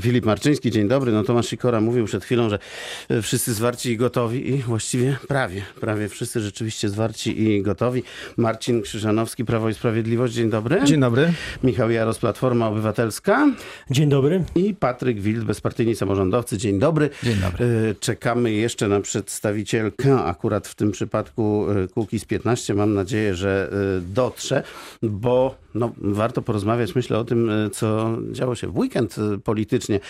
Filip Marczyński, dzień dobry. No Tomasz Sikora mówił przed chwilą, że e, wszyscy zwarci i gotowi i właściwie prawie, prawie wszyscy rzeczywiście zwarci i gotowi. Marcin Krzyżanowski, Prawo i Sprawiedliwość, dzień dobry. Dzień dobry. Michał Jaros, Platforma Obywatelska. Dzień dobry. I Patryk Wild, Bezpartyjni Samorządowcy, dzień dobry. Dzień dobry. E, Czekamy jeszcze na przedstawicielkę, akurat w tym przypadku e, Kukiz 15. Mam nadzieję, że dotrze, bo no, warto porozmawiać, myślę, o tym, co działo się w weekend e, politycznie.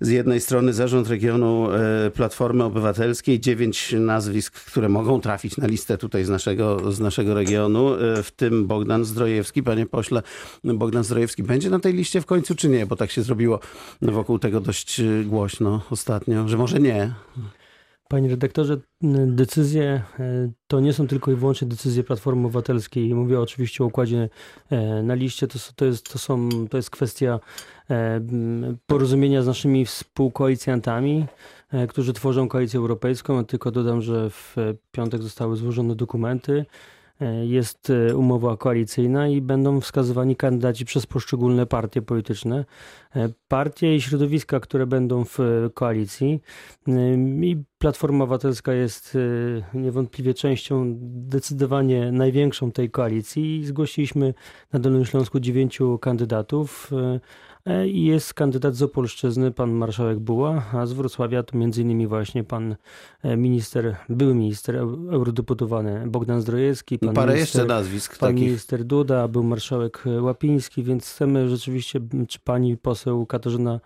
Z jednej strony zarząd regionu e, Platformy Obywatelskiej, dziewięć nazwisk, które mogą trafić na listę tutaj z naszego, z naszego regionu, e, w tym Bogdan Zdrojewski. Panie pośle, Bogdan Zdrojewski będzie na tej liście w końcu, czy nie? Bo tak się zrobiło wokół tego dość e, głośno ostatnio, że może nie. Panie redaktorze, decyzje e, to nie są tylko i wyłącznie decyzje Platformy Obywatelskiej. Mówię oczywiście o układzie e, na liście. To, to, jest, to, są, to jest kwestia e, porozumienia z naszymi współkoalicjantami, którzy tworzą koalicję europejską. Ja tylko dodam, że w piątek zostały złożone dokumenty. E, Jest e, umowa koalicyjna i będą wskazywani kandydaci przez poszczególne partie polityczne. E, Partie i środowiska, które będą w koalicji. I Platforma Obywatelska jest niewątpliwie częścią, zdecydowanie największą tej koalicji. Zgłosiliśmy na Dolnym Śląsku dziewięciu kandydatów. E, e, I jest kandydat z Opolszczyzny, pan marszałek Buła, a z Wrocławia to między innymi właśnie pan e, minister, były minister, eu- eurodeputowany Bogdan Zdrojewski, pan Parę minister, jeszcze nazwisk Pan takich. minister Duda, był marszałek e, Łapiński, więc chcemy rzeczywiście, czy pani poseł Katarzyna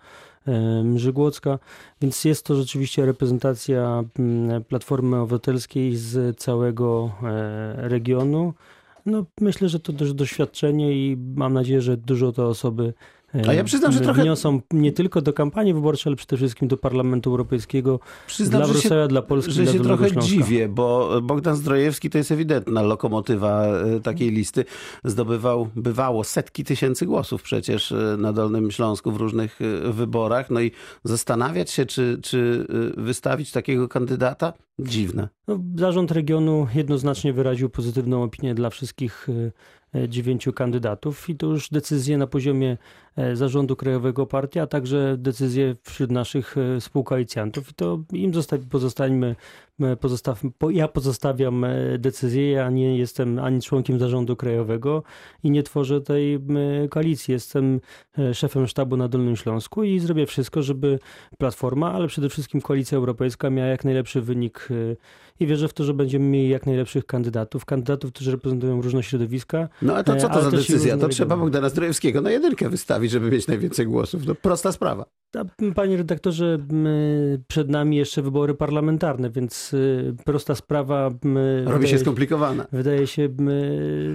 e, Mrzygłocka, więc jest to rzeczywiście reprezentacja Platformy Obywatelskiej z całego e, regionu. No, myślę, że to też doświadczenie i mam nadzieję, że dużo to osoby e, A ja przyznam, że trochę- wniosą nie tylko do kampanii wyborczej, ale przede wszystkim do Parlamentu Europejskiego, Przyznam, dla że się Wrocławia, dla Polski, że dla się trochę Śląska. dziwię, bo Bogdan Zdrojewski to jest ewidentna lokomotywa e, takiej listy. Zdobywał, bywało setki tysięcy głosów przecież e, na Dolnym Śląsku w różnych e, wyborach. No i zastanawiać się, czy, czy e, wystawić takiego kandydata? Dziwne. No, zarząd regionu jednoznacznie wyraził pozytywną opinię dla wszystkich e, e, dziewięciu kandydatów i to już decyzje na poziomie e, zarządu krajowego partii, a także decyzje wśród naszych współkoalicjantów i to im zosta- pozostańmy, pozostaw, po, ja pozostawiam e, decyzję, ja nie jestem ani członkiem zarządu krajowego i nie tworzę tej koalicji. Jestem e, szefem sztabu na Dolnym Śląsku i zrobię wszystko, żeby Platforma, ale przede wszystkim Koalicja Europejska miała jak najlepszy wynik e, i wierzę w to, że będziemy mieli jak najlepszych kandydatów, kandydatów, którzy reprezentują różne środowiska. No a to E, co to za decyzja? To trzeba. Bogdana Zdrojewskiego na jedynkę wystawić, żeby mieć najwięcej głosów. No prosta sprawa. Panie redaktorze, przed nami jeszcze wybory parlamentarne, więc y, prosta sprawa. Robi się skomplikowana. Wydaje się,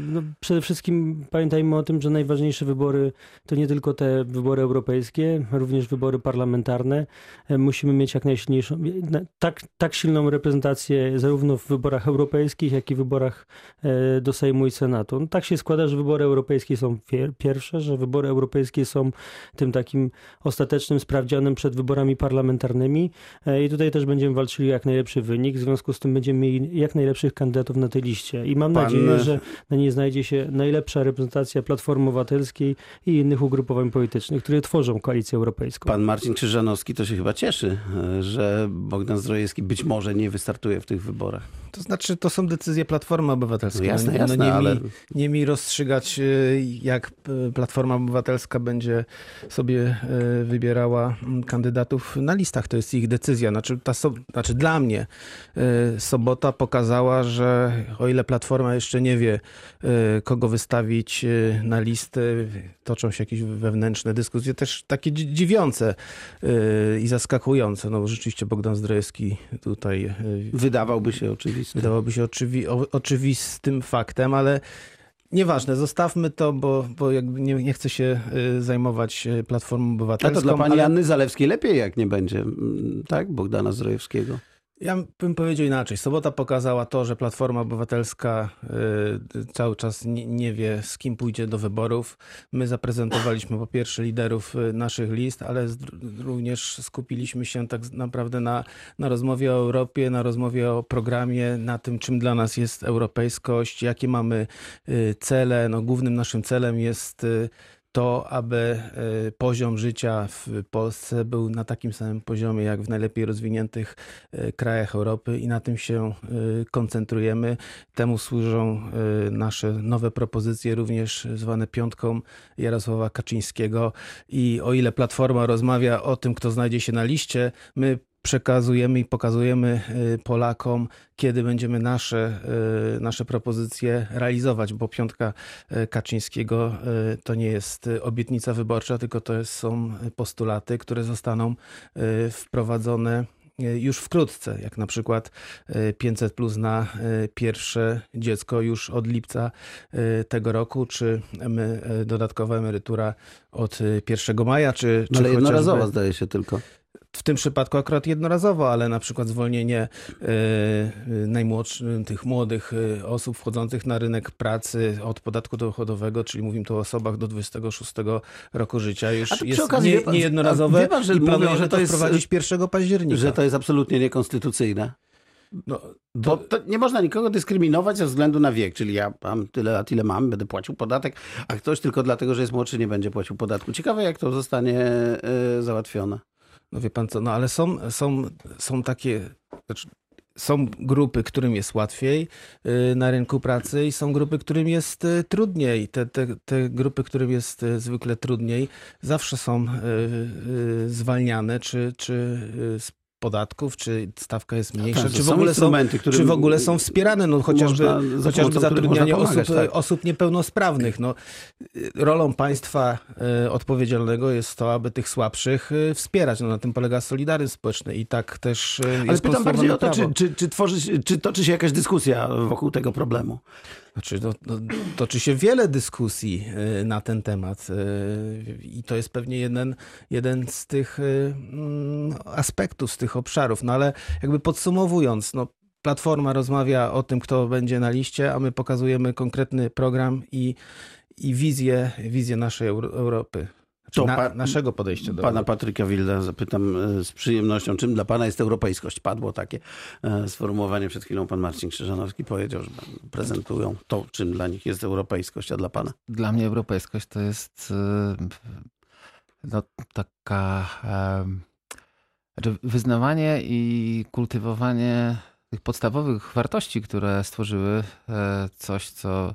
no przede wszystkim pamiętajmy o tym, że najważniejsze wybory to nie tylko te wybory europejskie, również wybory parlamentarne. E, Musimy mieć jak najsilniejszą, na- tak, tak silną reprezentację zarówno w wyborach europejskich, jak i w wyborach e, do Sejmu i Senatu. No, tak się składa, że wybory europejskie są pier- pierwsze, że wybory europejskie są tym takim ostatecznym sprawdzianem przed wyborami parlamentarnymi E, i tutaj też będziemy walczyli o jak najlepszy wynik, w związku z tym będziemy mieli jak najlepszych kandydatów na tej liście i mam Pan- nadzieję, że na niej znajdzie się najlepsza reprezentacja Platformy Obywatelskiej i innych ugrupowań politycznych, które tworzą Koalicję Europejską. Pan Marcin Krzyżanowski to się chyba cieszy, e, że Bogdan Zdrojewski być może nie wystartuje w tych wyborach. To znaczy, to są decyzje Platformy Obywatelskiej. No jasne, no, jasne, no nie, ale- mi, nie mi rozstrzygać, y, jak Platforma Obywatelska będzie sobie wybierała mm, kandydatów na listach. To jest ich decyzja. Znaczy, ta so, znaczy dla mnie y, sobota pokazała, że o ile Platforma jeszcze nie wie, y, kogo wystawić y, na listy, toczą się jakieś wewnętrzne dyskusje, też takie dzi- dziwiące i zaskakujące. No rzeczywiście Bogdan Zdrojewski tutaj Wydawałby się oczywiście. Wydawałoby się oczywi oczywistym faktem, ale nieważne, zostawmy to, bo, bo jakby nie, nie chcę się y, zajmować y, Platformą A Obywatelską. to dla pani ale Anny Zalewskiej lepiej, jak nie będzie, mm, tak? Bogdana Zdrojewskiego. Ja bym powiedział inaczej. Sobota pokazała to, że Platforma Obywatelska y, cały czas nie, wie, z kim pójdzie do wyborów. My zaprezentowaliśmy po pierwsze liderów y, naszych list, ale również skupiliśmy się tak naprawdę na, na rozmowie o Europie, na rozmowie o programie, na tym, czym dla nas jest europejskość, jakie mamy y, cele. No, głównym naszym celem jest y, to, aby e, poziom życia w Polsce był na takim samym poziomie jak w najlepiej rozwiniętych e, krajach Europy i na tym się e, koncentrujemy. Temu służą nasze nowe propozycje, również zwane piątką Jarosława Kaczyńskiego. I o ile Platforma rozmawia o tym, kto znajdzie się na liście, my przekazujemy i pokazujemy y, Polakom, kiedy będziemy nasze, y, nasze propozycje realizować, bo piątka y, Kaczyńskiego to nie jest obietnica wyborcza, tylko to są postulaty, które zostaną wprowadzone już wkrótce, jak na przykład 500 plus na pierwsze dziecko już od lipca tego roku, czy dodatkowa emerytura od 1 maja, czy, no, ale jednorazowa zdaje się tylko w tym przypadku akurat jednorazowo, ale na przykład zwolnienie y, najmłodszych, tych młodych e, osób wchodzących na rynek pracy od podatku dochodowego, czyli mówimy tu o osobach do 26 roku życia, już jest okazji, nie, niejednorazowe pan, że i planują, że to jest, wprowadzić 1 października. Że to jest absolutnie niekonstytucyjne. No, Bo to nie można nikogo dyskryminować ze względu na wiek, czyli ja mam tyle lat, ile mam, będę płacił podatek, a ktoś tylko dlatego, że jest młodszy, nie będzie płacił podatku. Ciekawe, jak to zostanie załatwione. No wie pan co, no ale są, są, są takie, znaczy są grupy, którym jest łatwiej y, na rynku pracy i są grupy, którym jest y, trudniej. Te, te, te grupy, którym jest y, zwykle trudniej, zawsze są zwalniane czy, czy podatków, czy stawka jest no mniejsza, tak, czy, w ogóle są, czy w ogóle są wspierane, no chociażby, można, chociażby zatrudnianie pomagać, osób, tak. osób niepełnosprawnych. No, rolą państwa y, odpowiedzialnego jest to, aby tych słabszych wspierać. No, na tym polega solidaryzm społeczny i tak też Ale pytam bardziej o to, czy, czy, czy, tworzy, czy toczy się jakaś dyskusja wokół tego problemu? Znaczy, no, no, toczy się wiele dyskusji y, na ten temat y, i to jest pewnie jeden, jeden z tych y, mm, aspektów, z tych obszarów. No ale jakby podsumowując, no, Platforma rozmawia o tym, kto będzie na liście, a my pokazujemy konkretny program i, i wizję, wizję naszej Europy. To na, pa, naszego podejścia do Pana Patryka Wilda zapytam e, z przyjemnością, czym dla Pana jest europejskość? Padło takie e, sformułowanie przed chwilą. Pan Marcin Krzyżanowski powiedział, że prezentują to, czym dla nich jest europejskość, a dla Pana? Dla mnie europejskość to jest e, no, taka znaczy wyznawanie i kultywowanie tych podstawowych wartości, które stworzyły coś, co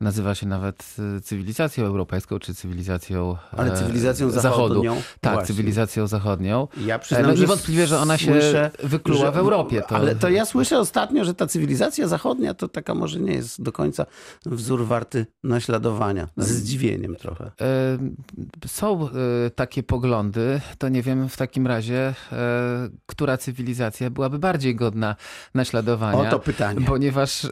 nazywa się nawet y, cywilizacją europejską, czy cywilizacją Ale cywilizacją zachodnią. zachodu. Tak, Właśnie. cywilizacją zachodnią. Ja e, przyznam, no, niewątpliwie, że ona się słyszę, wykluła że, w Europie. To... Ale to ja słyszę ostatnio, że ta cywilizacja zachodnia to taka może nie jest do końca wzór warty naśladowania. Z zdziwieniem trochę. E, są e, takie poglądy, to nie wiem w takim razie, która cywilizacja byłaby bardziej godna naśladowania. O to pytanie. Ponieważ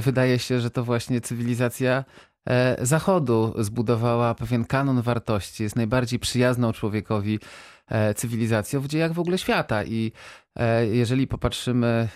wydaje się, że to właśnie cywilizacja cywilizacja e, Zachodu zbudowała pewien kanon wartości, jest najbardziej przyjazną człowiekowi e, cywilizacją w dziejach w ogóle świata. I jeżeli popatrzymy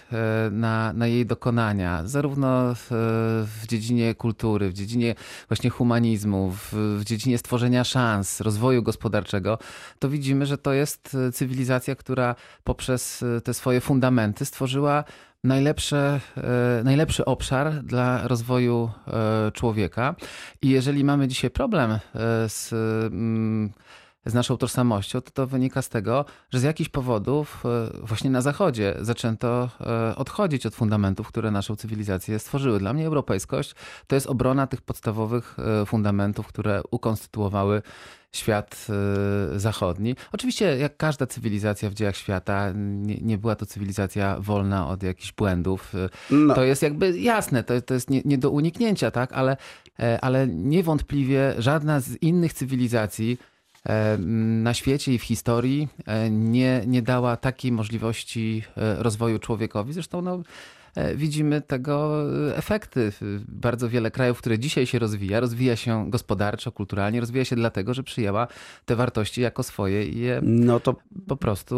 na, na jej dokonania, zarówno w, dziedzinie kultury, w dziedzinie właśnie humanizmu, w, w dziedzinie stworzenia szans, rozwoju gospodarczego, to widzimy, że to jest cywilizacja, która poprzez te swoje fundamenty stworzyła najlepsze, e, najlepszy obszar dla rozwoju e, człowieka. I jeżeli mamy dzisiaj problem e, z, mm, z naszą tożsamością, to to wynika z tego, że z jakichś powodów właśnie na Zachodzie zaczęto odchodzić od fundamentów, które naszą cywilizację stworzyły. Dla mnie europejskość to jest obrona tych podstawowych fundamentów, które ukonstytuowały świat e, zachodni. Oczywiście, jak każda cywilizacja w dziejach świata, nie, nie była to cywilizacja wolna od jakichś błędów. E, no. To jest jakby jasne, to, to jest nie, nie do uniknięcia, tak? Ale, e, ale niewątpliwie żadna z innych cywilizacji na świecie i w historii nie, nie dała takiej możliwości rozwoju człowiekowi. Zresztą no, E, widzimy tego e, efekty. Bardzo wiele krajów, które dzisiaj się rozwija, rozwija się gospodarczo, kulturalnie, rozwija się dlatego, że przyjęła te wartości jako swoje i je no to po prostu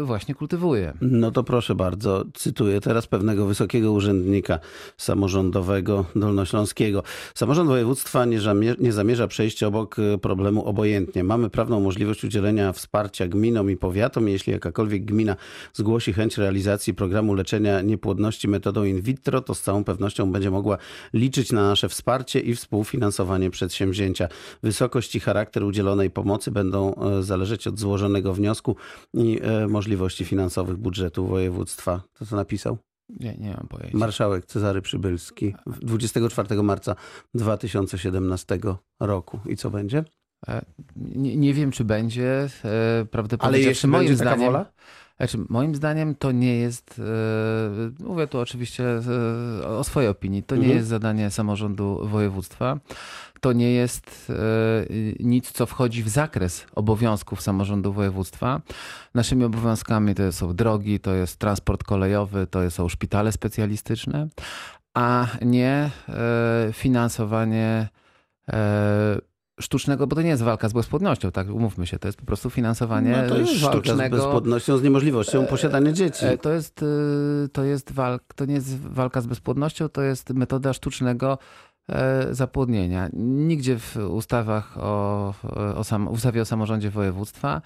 e, właśnie kultywuje. No to proszę bardzo, cytuję teraz pewnego wysokiego urzędnika samorządowego dolnośląskiego. Samorząd województwa nie, nie zamierza przejść obok problemu obojętnie. Mamy prawną możliwość udzielenia wsparcia gminom i powiatom, jeśli jakakolwiek gmina zgłosi chęć realizacji programu leczenia niepłodności metodą in vitro, to z całą pewnością będzie mogła liczyć na nasze wsparcie i współfinansowanie przedsięwzięcia. Wysokość i charakter udzielonej pomocy będą e, zależeć od złożonego wniosku i e, możliwości finansowych budżetu województwa. To co napisał? Nie, nie mam pojęcia. Marszałek Cezary Przybylski 24 marca 2017 roku. I co będzie? E, Nie, nie wiem, czy będzie. Prawdę Ale jeśli moim będzie taka zdaniem, wola? Znaczy, moim zdaniem to nie jest, e, mówię tu oczywiście e, o swojej opinii, to nie Mhm. jest zadanie samorządu województwa. To nie jest e, nic, co wchodzi w zakres obowiązków samorządu województwa. Naszymi obowiązkami to są drogi, to jest transport kolejowy, to są szpitale specjalistyczne, a nie finansowanie sztucznego, bo to nie jest walka z bezpłodnością, tak, umówmy się, to jest po prostu finansowanie No to jest walka z sztucznego. bezpłodnością, z niemożliwością posiadania dzieci. E, To jest, y, to jest walk, to nie jest walka z bezpłodnością, to jest metoda sztucznego e, zapłodnienia. Nigdzie w ustawach o, o sam, ustawie o samorządzie województwa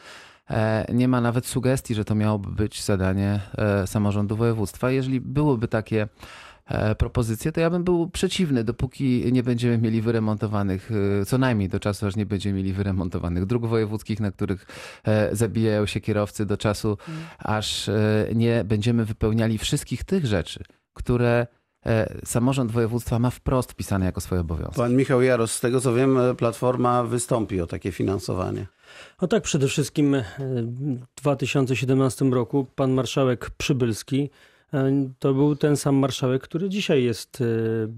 e, nie ma nawet sugestii, że to miałoby być zadanie e, samorządu województwa. Jeżeli byłyby takie e, propozycje, to ja bym był przeciwny, dopóki nie będziemy mieli wyremontowanych, e, co najmniej do czasu, aż nie będziemy mieli wyremontowanych dróg wojewódzkich, na których e, zabijają się kierowcy do czasu, aż e, nie będziemy wypełniali wszystkich tych rzeczy, które samorząd województwa ma wprost wpisane jako swoje obowiązki. Pan Michał Jaros, z tego co wiem, Platforma wystąpi o takie finansowanie. No tak, przede wszystkim w 2017 roku pan marszałek Przybylski to był ten sam marszałek, który dzisiaj jest e,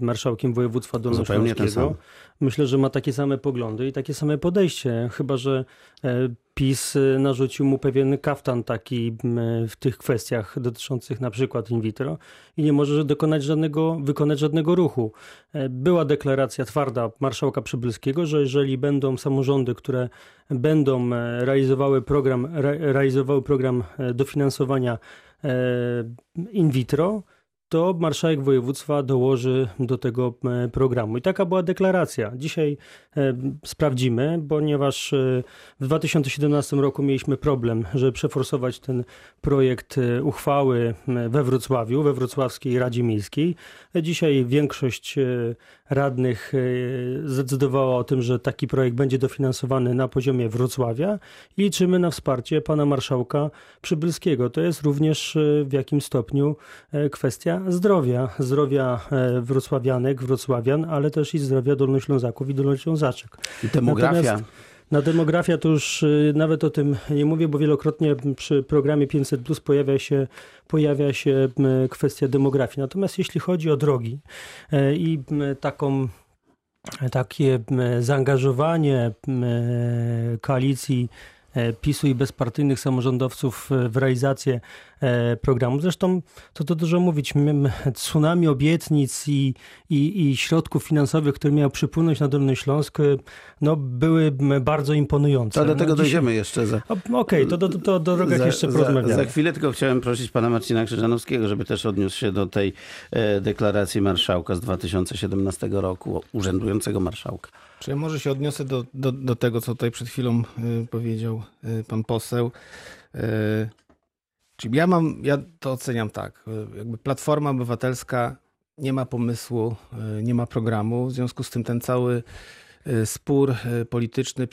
marszałkiem województwa dolnośląskiego. Myślę, że ma takie same poglądy i takie same podejście, chyba że e, PiS e, narzucił mu pewien kaftan taki w tych kwestiach dotyczących na przykład in vitro i nie może dokonać żadnego, wykonać żadnego ruchu. E, Była deklaracja twarda marszałka Przybylskiego, że jeżeli będą samorządy, które będą e, realizowały program, re, realizowały program e, dofinansowania e, in vitro, to marszałek województwa dołoży do tego e, programu. I taka była deklaracja. Dzisiaj e, sprawdzimy, ponieważ e, w 2017 roku mieliśmy problem, żeby przeforsować ten projekt e, uchwały e, we Wrocławiu, we Wrocławskiej Radzie Miejskiej. E, Dzisiaj większość e, radnych e, zdecydowała o tym, że taki projekt będzie dofinansowany na poziomie Wrocławia i liczymy na wsparcie pana marszałka Przybylskiego. To jest również e, w jakim stopniu e, kwestia zdrowia. Zdrowia wrocławianek, wrocławian, ale też i zdrowia dolnoślązaków i dolnoślązaczek. I demografia. Natomiast Na demografia to już y, nawet o tym nie mówię, bo wielokrotnie przy programie 500 Plus pojawia się, pojawia się kwestia demografii. Natomiast jeśli chodzi o drogi e, i taką takie zaangażowanie m, koalicji e, PiSu i bezpartyjnych samorządowców e, w realizację e, programu. Zresztą to, to dużo mówić. Tsunami obietnic i, i, i środków finansowych, które miały przypłynąć na Dolny Śląsk, e, no, były bardzo imponujące. To do tego no, dzisiaj- dojdziemy jeszcze za, Okej, to, to, to, to do drogach jeszcze porozmawiamy. Za, za chwilę tylko chciałem prosić pana Marcina Krzyżanowskiego, żeby też odniósł się do tej e, deklaracji marszałka z 2017 roku, urzędującego marszałka. Czy ja może się odniosę do, do, do tego, co tutaj przed chwilą y, powiedział y, pan poseł. Czyli ja mam, ja to oceniam tak, y, jakby Platforma Obywatelska nie ma pomysłu, y, nie ma programu, w związku z tym ten cały spór y, polityczny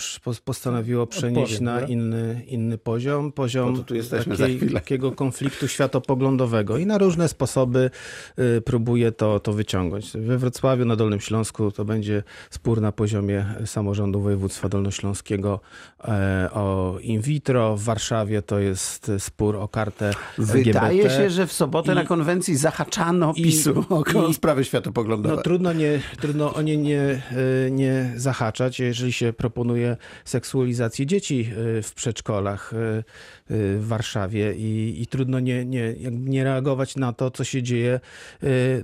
postanowiło przenieść Odpowiem, na dobra. inny, inny poziom, Po poziom za takiej, takiego konfliktu światopoglądowego i na różne sposoby y, próbuje to, to wyciągnąć. We Wrocławiu, na Dolnym Śląsku to będzie spór na poziomie samorządu województwa dolnośląskiego e, o in vitro. W Warszawie to jest spór o kartę Wydaje LGBT. się, że w sobotę I- na konwencji zahaczano i- PiSu o i- sprawy światopoglądowe. No trudno, nie, trudno o nie nie, y, nie zahaczać, jeżeli się proponuje seksualizację dzieci y, w przedszkolach y, y, w Warszawie i, i trudno nie, nie, nie reagować na to, co się dzieje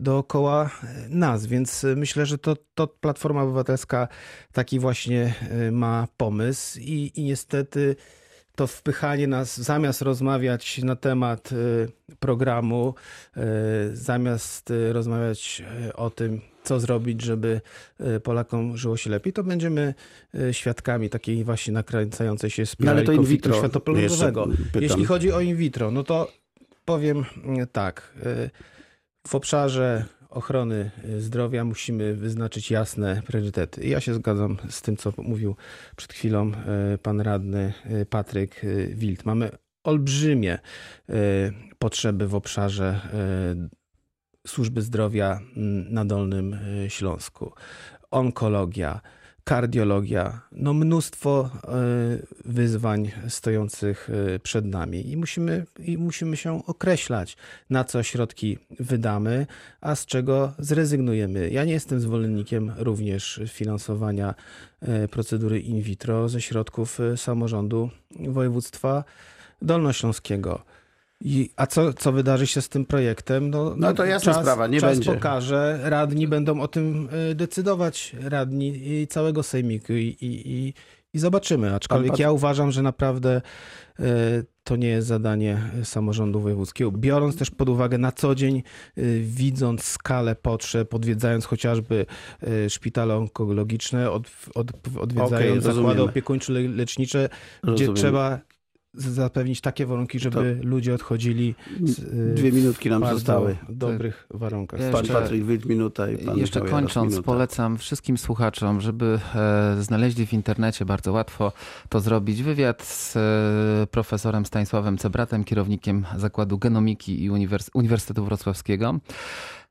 dookoła nas. Więc myślę, że to, to Platforma Obywatelska taki właśnie ma pomysł i, i niestety to wpychanie nas, zamiast rozmawiać na temat programu, zamiast rozmawiać o tym, co zrobić, żeby y, Polakom żyło się lepiej, to będziemy y, świadkami takiej właśnie nakręcającej się No, spirali ale to in vitro światopoglądowego. pytam. Jeśli chodzi o in vitro, no to powiem mm, tak. y, W obszarze ochrony zdrowia musimy wyznaczyć jasne priorytety. Ja się zgadzam z tym, co mówił przed chwilą pan radny Patryk Wild. Mamy olbrzymie potrzeby w obszarze służby zdrowia mm, na Dolnym y, Śląsku. Onkologia, kardiologia, no mnóstwo y, wyzwań stojących y, przed nami i musimy, i musimy się określać, na co środki wydamy, a z czego zrezygnujemy. Ja nie jestem zwolennikiem również finansowania procedury in vitro ze środków samorządu województwa dolnośląskiego. I, a co, co wydarzy się z tym projektem? No, No to jasna czas, sprawa, nie czas będzie. pokaże. Radni będą o tym y, decydować, radni i całego sejmiku i, i, i, i zobaczymy. Aczkolwiek Pan- ja uważam, że naprawdę y, to nie jest zadanie samorządu wojewódzkiego. Biorąc też pod uwagę na co dzień, y, widząc skalę potrzeb, odwiedzając chociażby y, szpitale onkologiczne, od, od, odwiedzając zakłady rozumiemy. opiekuńczo-lecznicze, gdzie trzeba zapewnić takie warunki, żeby ludzie odchodzili z, y, Dwie minutki nam zostały. dobrych warunkach. Pan Patryk Wild, minuta i pan Jeszcze Michał kończąc, polecam wszystkim słuchaczom, żeby e, znaleźli w internecie bardzo łatwo to zrobić. Wywiad z e, profesorem Stanisławem Cebratem, kierownikiem Zakładu Genomiki i Uniwers- Uniwersytetu Wrocławskiego.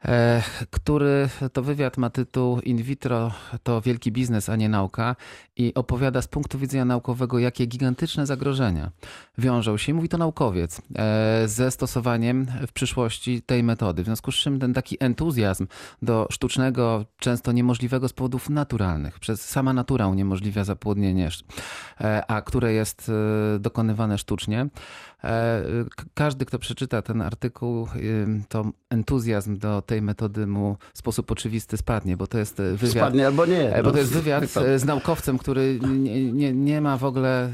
E, Który to wywiad ma tytuł In vitro to wielki biznes, a nie nauka, i opowiada z punktu widzenia naukowego, jakie gigantyczne zagrożenia wiążą się, mówi to naukowiec, e, ze stosowaniem w przyszłości tej metody. W związku z czym ten taki entuzjazm do sztucznego, często niemożliwego z powodów naturalnych. Przez sama natura uniemożliwia zapłodnienie, e, a które jest dokonywane sztucznie. E, Każdy, kto przeczyta ten artykuł, ym, to entuzjazm do tej metody mu w sposób oczywisty spadnie, bo to jest e, wywiad. Spadnie albo nie. E, Bo no. to jest wywiad z naukowcem, który nie, nie, nie ma w ogóle e,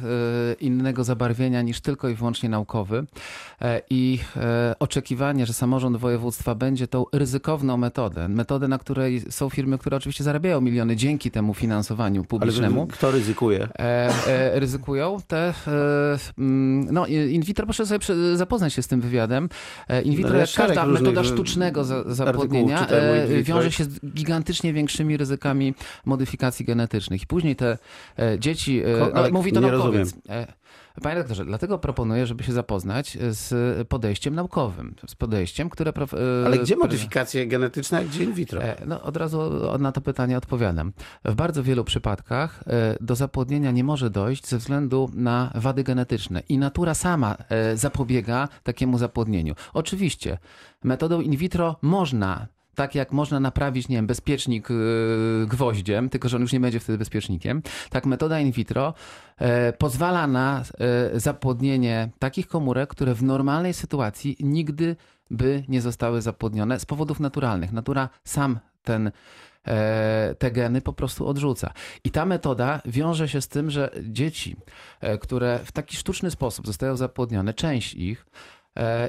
innego zabarwienia niż tylko i wyłącznie naukowy. E, I oczekiwanie, że samorząd województwa będzie tą ryzykowną metodę, metodę, na której są firmy, które oczywiście zarabiają miliony dzięki temu finansowaniu Ale publicznemu. kto ryzykuje? E, e, ryzykują te. E, no, in vitro, proszę sobie zapoznać się z tym wywiadem. E, In vitro, Ale jak każda metoda sztucznego zapłodnienia, e, vitro. wiąże się z gigantycznie większymi ryzykami modyfikacji genetycznych. I później te e, dzieci. No, mówi to naukowiec. E, Panie doktorze, dlatego proponuję, żeby się zapoznać z podejściem naukowym, z podejściem, które... prof- e, Ale gdzie które- modyfikacje genetyczne, a gdzie in vitro? E, No, od razu na to pytanie odpowiadam. W bardzo wielu przypadkach e, do zapłodnienia nie może dojść ze względu na wady genetyczne i natura sama e, zapobiega takiemu zapłodnieniu. Oczywiście, metodą in vitro można. Tak jak można naprawić, nie wiem, bezpiecznik yy, gwoździem, tylko że on już nie będzie wtedy bezpiecznikiem, tak metoda in vitro e, pozwala na e, zapłodnienie takich komórek, które w normalnej sytuacji nigdy by nie zostały zapłodnione z powodów naturalnych. Natura sam ten, e, te geny po prostu odrzuca. I ta metoda wiąże się z tym, że dzieci, które w taki sztuczny sposób zostają zapłodnione, część ich,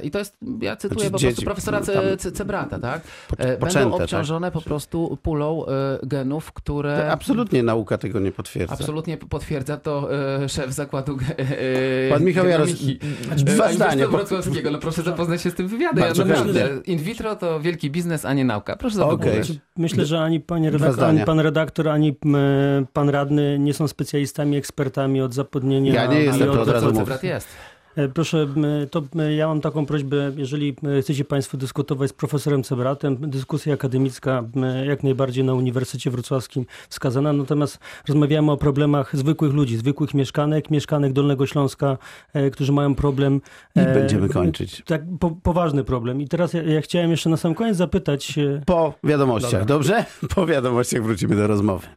i to jest, ja cytuję Znaczy po dzieci, prostu profesora tam- Ce- Ce- Cebrata, tak? Po- E, poczęte, Będą tak? obciążone po prostu pulą e, genów, które... Absolutnie nauka tego nie potwierdza. Absolutnie potwierdza to e, szef zakładu e, Pan Michał Jarosz, genomiki. dwa E, zdania. Wrocławskiego. No proszę zapoznać się z tym wywiadem. Ja naprawdę, in vitro to wielki biznes, a nie nauka. Proszę zapoznać. Znaczy, Myślę, że ani, panie redaktor, ani pan redaktor, ani pan radny nie są specjalistami, ekspertami od zapłodnienia. Ja nie jestem, to od razu. Cebrat jest. E, Proszę, to ja mam taką prośbę, jeżeli chcecie Państwo dyskutować z profesorem Cebratem, dyskusja akademicka jak najbardziej na Uniwersytecie Wrocławskim wskazana, natomiast rozmawiamy o problemach zwykłych ludzi, zwykłych mieszkanek, mieszkanek Dolnego Śląska, e, którzy mają problem. I e, będziemy kończyć. Tak, po, poważny problem. I teraz ja, ja chciałem jeszcze na sam koniec zapytać, Po wiadomościach, Dobra. dobrze? Po wiadomościach wrócimy do rozmowy.